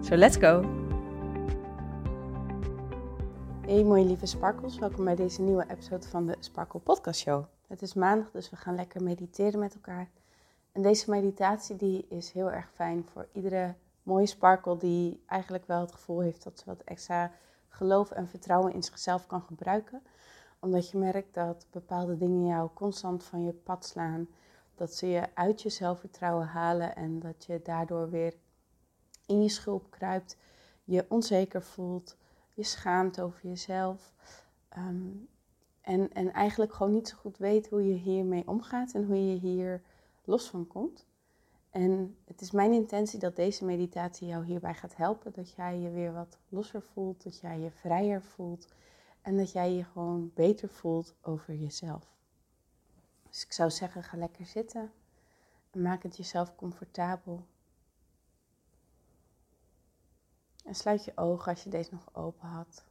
So let's go! Hey mooie lieve sparkles, welkom bij deze nieuwe episode van de Sparkle Podcast Show. Het is maandag, dus we gaan lekker mediteren met elkaar. En deze meditatie die is heel erg fijn voor iedere mooie sparkle die eigenlijk wel het gevoel heeft dat ze wat extra geloof en vertrouwen in zichzelf kan gebruiken. Omdat je merkt dat bepaalde dingen jou constant van je pad slaan. Dat ze je uit je zelfvertrouwen halen en dat je daardoor weer in je schulp kruipt, je onzeker voelt, je schaamt over jezelf. Ehm, en, en eigenlijk gewoon niet zo goed weet hoe je hiermee omgaat en hoe je hier los van komt. En het is mijn intentie dat deze meditatie jou hierbij gaat helpen. Dat jij je weer wat losser voelt, dat jij je vrijer voelt en dat jij je gewoon beter voelt over jezelf. Dus ik zou zeggen, ga lekker zitten en maak het jezelf comfortabel. En sluit je ogen als je deze nog open had.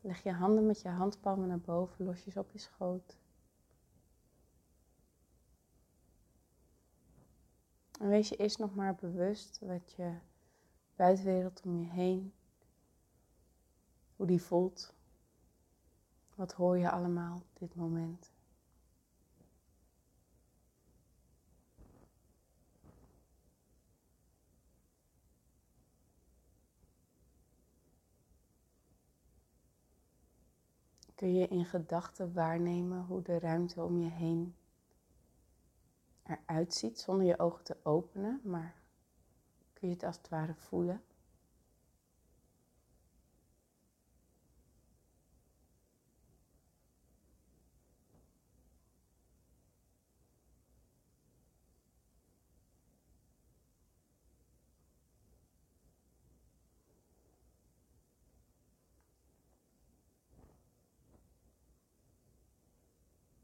Leg je handen met je handpalmen naar boven, losjes op je schoot. En wees je eerst nog maar bewust wat je buitenwereld om je heen, hoe die voelt. Wat hoor je allemaal dit moment? Kun je in gedachten waarnemen hoe de ruimte om je heen eruit ziet zonder je ogen te openen, maar kun je het als het ware voelen.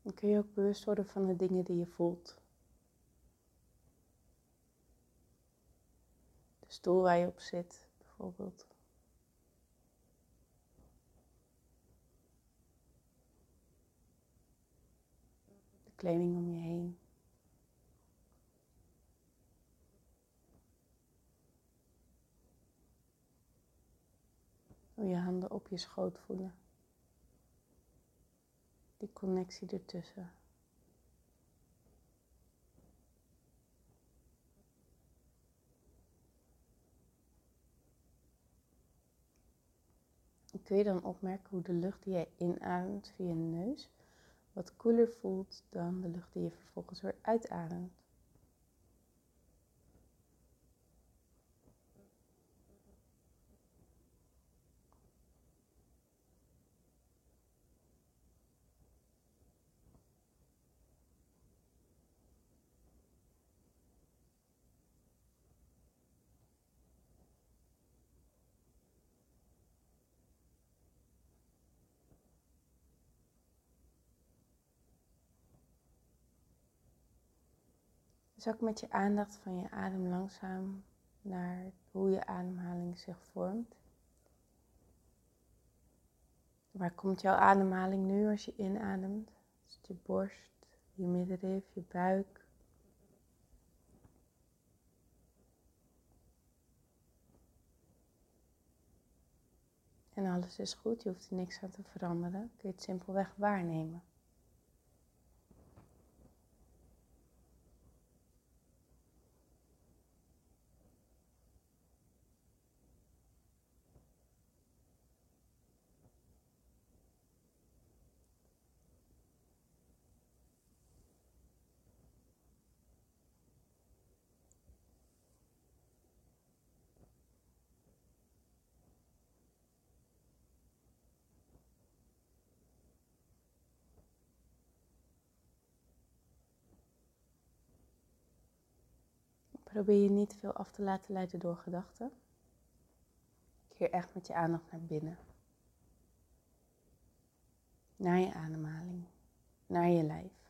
Dan kun je ook bewust worden van de dingen die je voelt. De stoel waar je op zit, bijvoorbeeld. De kleding om je heen. Hoe je handen op je schoot voelen die connectie ertussen. kun je dan opmerken hoe de lucht die je inademt via je neus wat koeler voelt dan de lucht die je vervolgens weer uitademt. Zak met je aandacht van je adem langzaam naar hoe je ademhaling zich vormt. Waar komt jouw ademhaling nu als je inademt? Is het je borst, je middenrif, je buik? En alles is goed, je hoeft er niks aan te veranderen. Kun je het simpelweg waarnemen. Probeer je niet veel af te laten leiden door gedachten. Keer echt met je aandacht naar binnen. Naar je ademhaling, naar je lijf.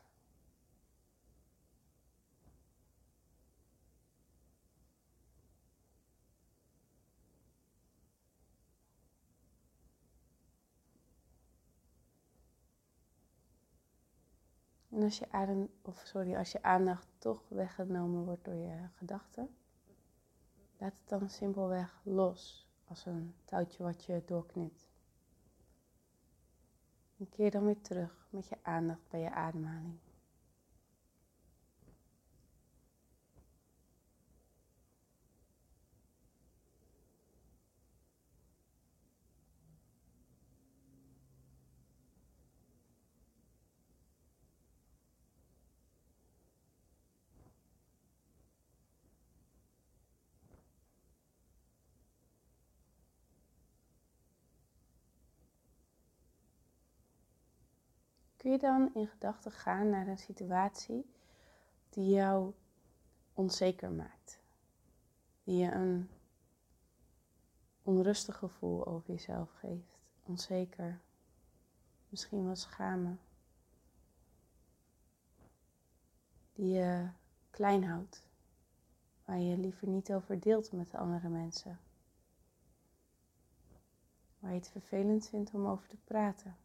En als je, adem, of sorry, als je aandacht toch weggenomen wordt door je gedachten, laat het dan simpelweg los als een touwtje wat je doorknipt. En keer dan weer terug met je aandacht bij je ademhaling. Kun je dan in gedachten gaan naar een situatie die jou onzeker maakt? Die je een onrustig gevoel over jezelf geeft. Onzeker, misschien wel schamen. Die je klein houdt, waar je liever niet over deelt met de andere mensen. Waar je het vervelend vindt om over te praten.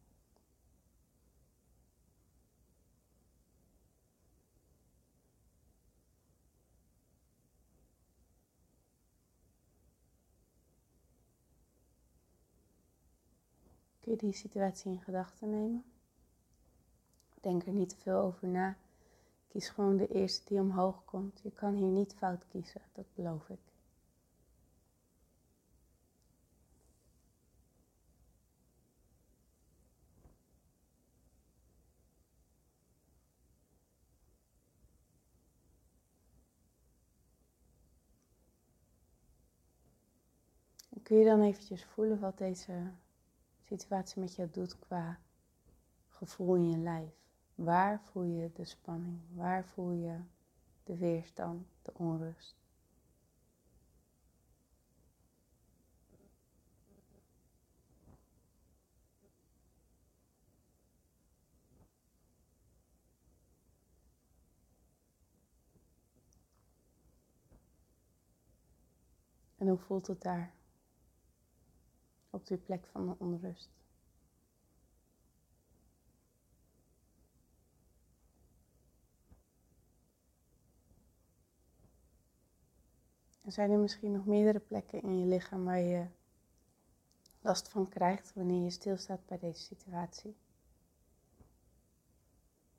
Die situatie in gedachten nemen? Denk er niet te veel over na. Kies gewoon de eerste die omhoog komt. Je kan hier niet fout kiezen, dat beloof ik. kun je dan eventjes voelen wat deze situatie met jou doet qua gevoel in je lijf. Waar voel je de spanning? Waar voel je de weerstand, de onrust? En hoe voelt het daar? Op die plek van de onrust. Er zijn er misschien nog meerdere plekken in je lichaam waar je last van krijgt wanneer je stilstaat bij deze situatie.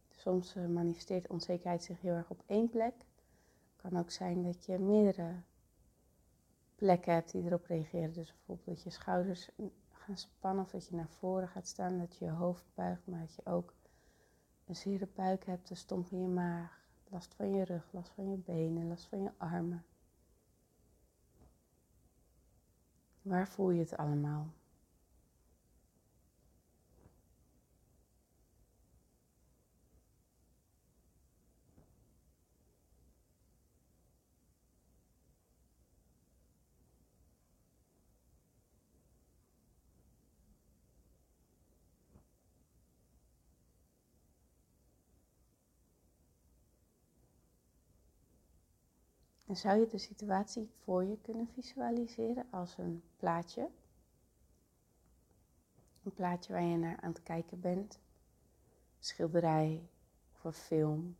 Soms eh, manifesteert onzekerheid zich heel erg op één plek. Het kan ook zijn dat je meerdere plekken hebt die erop reageren. Dus bijvoorbeeld dat je schouders gaan spannen of dat je naar voren gaat staan, dat je je hoofd buigt, maar dat je ook een zere buik hebt, een stomp in je maag, last van je rug, last van je benen, last van je armen. Waar voel je het allemaal? En zou je de situatie voor je kunnen visualiseren als een plaatje? Een plaatje waar je naar aan het kijken bent. Een schilderij of een film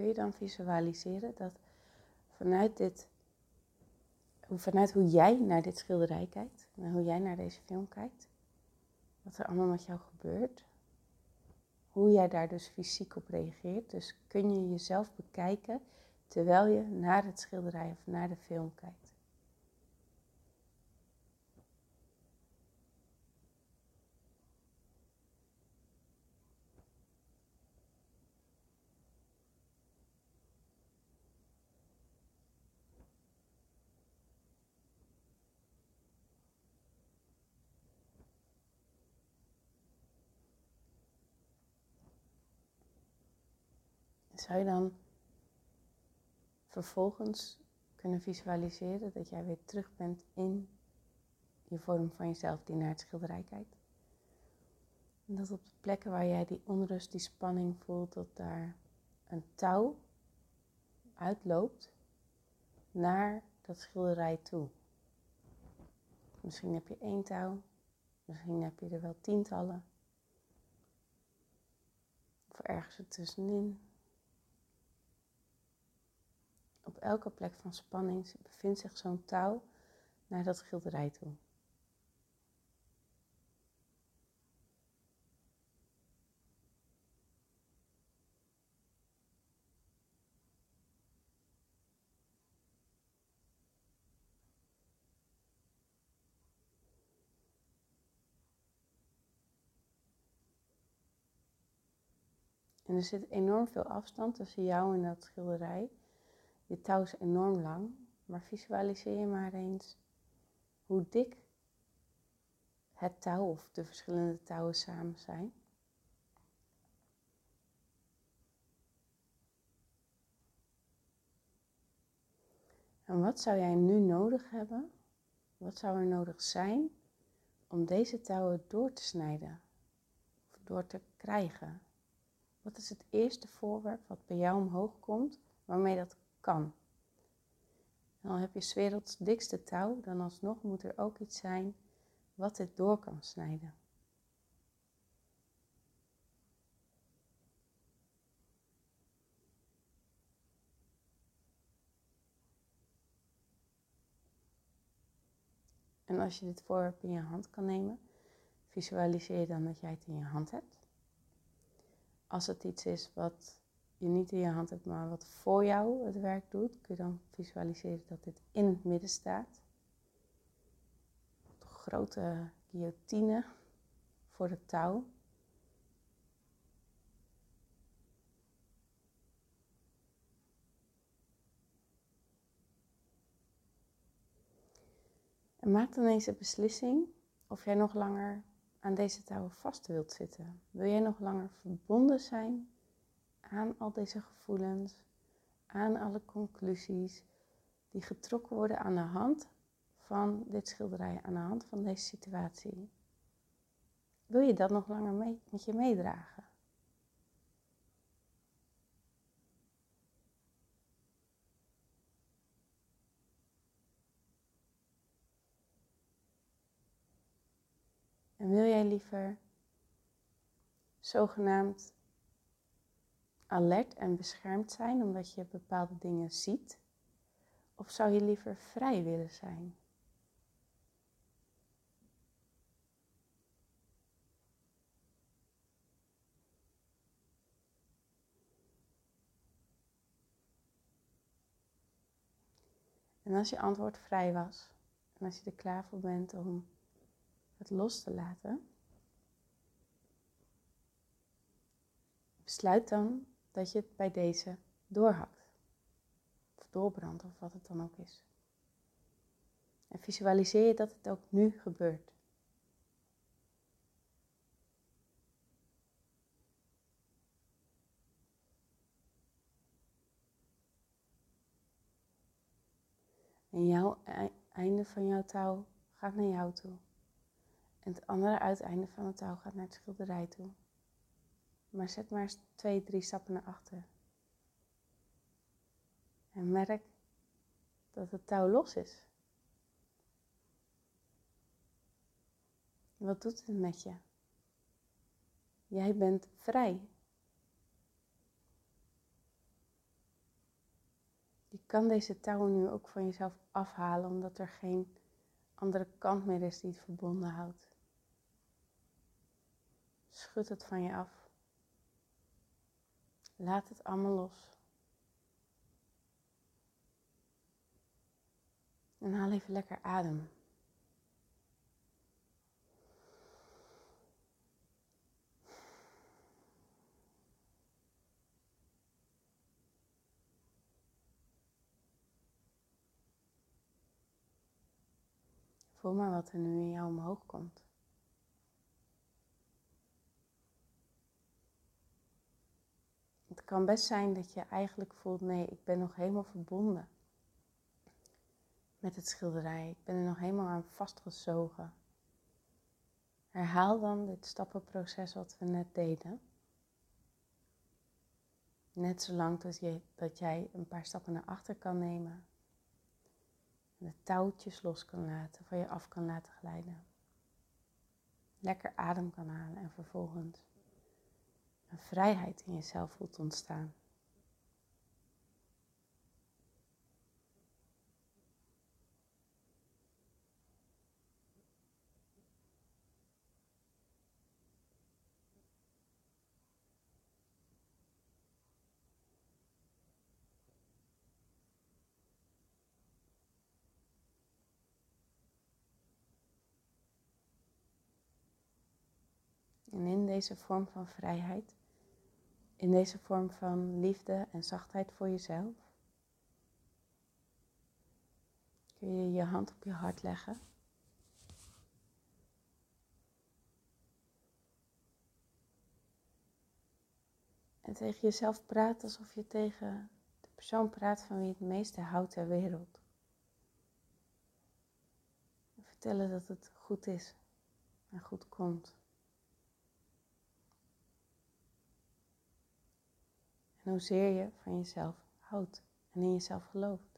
kun je dan visualiseren dat vanuit dit, vanuit hoe jij naar dit schilderij kijkt, en hoe jij naar deze film kijkt, wat er allemaal met jou gebeurt, hoe jij daar dus fysiek op reageert. Dus kun je jezelf bekijken terwijl je naar het schilderij of naar de film kijkt. Zou je dan vervolgens kunnen visualiseren dat jij weer terug bent in je vorm van jezelf die naar het schilderij kijkt? En dat op de plekken waar jij die onrust, die spanning voelt, dat daar een touw uitloopt naar dat schilderij toe. Misschien heb je één touw, misschien heb je er wel tientallen. Of ergens ertussenin. Op elke plek van spanning bevindt zich zo'n touw naar dat schilderij toe. En er zit enorm veel afstand tussen jou en dat schilderij. Je touw is enorm lang, maar visualiseer maar eens hoe dik het touw of de verschillende touwen samen zijn. En wat zou jij nu nodig hebben? Wat zou er nodig zijn om deze touwen door te snijden? Of door te krijgen? Wat is het eerste voorwerp wat bij jou omhoog komt waarmee dat kan? En dan heb je 's werelds dikste touw, dan alsnog moet er ook iets zijn wat dit door kan snijden. En als je dit voorwerp in je hand kan nemen, visualiseer dan dat jij het in je hand hebt als het iets is wat je niet in je hand hebt, maar wat voor jou het werk doet, kun je dan visualiseren dat dit in het midden staat. Een grote guillotine voor het touw. En maak dan eens een beslissing of jij nog langer aan deze touwen vast wilt zitten? Wil jij nog langer verbonden zijn aan al deze gevoelens, aan alle conclusies die getrokken worden aan de hand van dit schilderij, aan de hand van deze situatie? Wil je dat nog langer mee, met je meedragen? En wil jij liever zogenaamd alert en beschermd zijn omdat je bepaalde dingen ziet? Of zou je liever vrij willen zijn? En als je antwoord vrij was, en als je er klaar voor bent om het los te laten, besluit dan dat je het bij deze doorhakt. Of doorbrandt, of wat het dan ook is. En visualiseer je dat het ook nu gebeurt. En jouw einde van jouw touw gaat naar jou toe. En het andere uiteinde van het touw gaat naar het schilderij toe. Maar zet maar eens twee, drie stappen naar achter. En merk dat het touw los is. Wat doet het met je? Jij bent vrij. Je kan deze touw nu ook van jezelf afhalen, omdat er geen andere kant meer is die het verbonden houdt. Schud het van je af. Laat het allemaal los. En haal even lekker adem. Voel maar wat er nu in jou omhoog komt. Kan best zijn dat je eigenlijk voelt, nee, ik ben nog helemaal verbonden met het schilderij. Ik ben er nog helemaal aan vastgezogen. Herhaal dan dit stappenproces wat we net deden. Net zolang dat, dat jij een paar stappen naar achter kan nemen. En de touwtjes los kan laten, van je af kan laten glijden. Lekker adem kan halen en vervolgens een vrijheid in jezelf voelt ontstaan. En in deze vorm van vrijheid, in deze vorm van liefde en zachtheid voor jezelf, kun je je hand op je hart leggen. En tegen jezelf praten alsof je tegen de persoon praat van wie je het meeste houdt ter wereld. En vertellen dat het goed is en goed komt. En hoezeer je van jezelf houdt en in jezelf gelooft.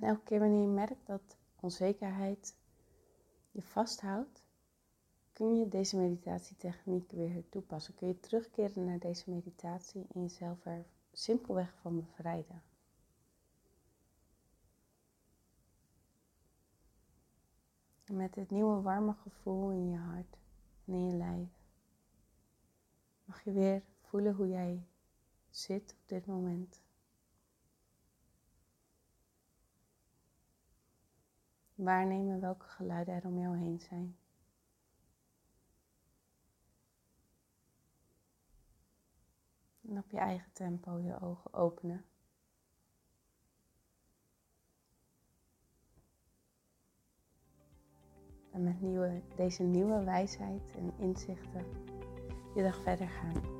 En elke keer wanneer je merkt dat onzekerheid je vasthoudt, kun je deze meditatietechniek weer toepassen. Kun je terugkeren naar deze meditatie en jezelf er simpelweg van bevrijden. En met dit nieuwe warme gevoel in je hart en in je lijf mag je weer voelen hoe jij zit op dit moment. Waarnemen welke geluiden er om jou heen zijn. En op je eigen tempo je ogen openen. En met nieuwe, deze nieuwe wijsheid en inzichten je dag verder gaan.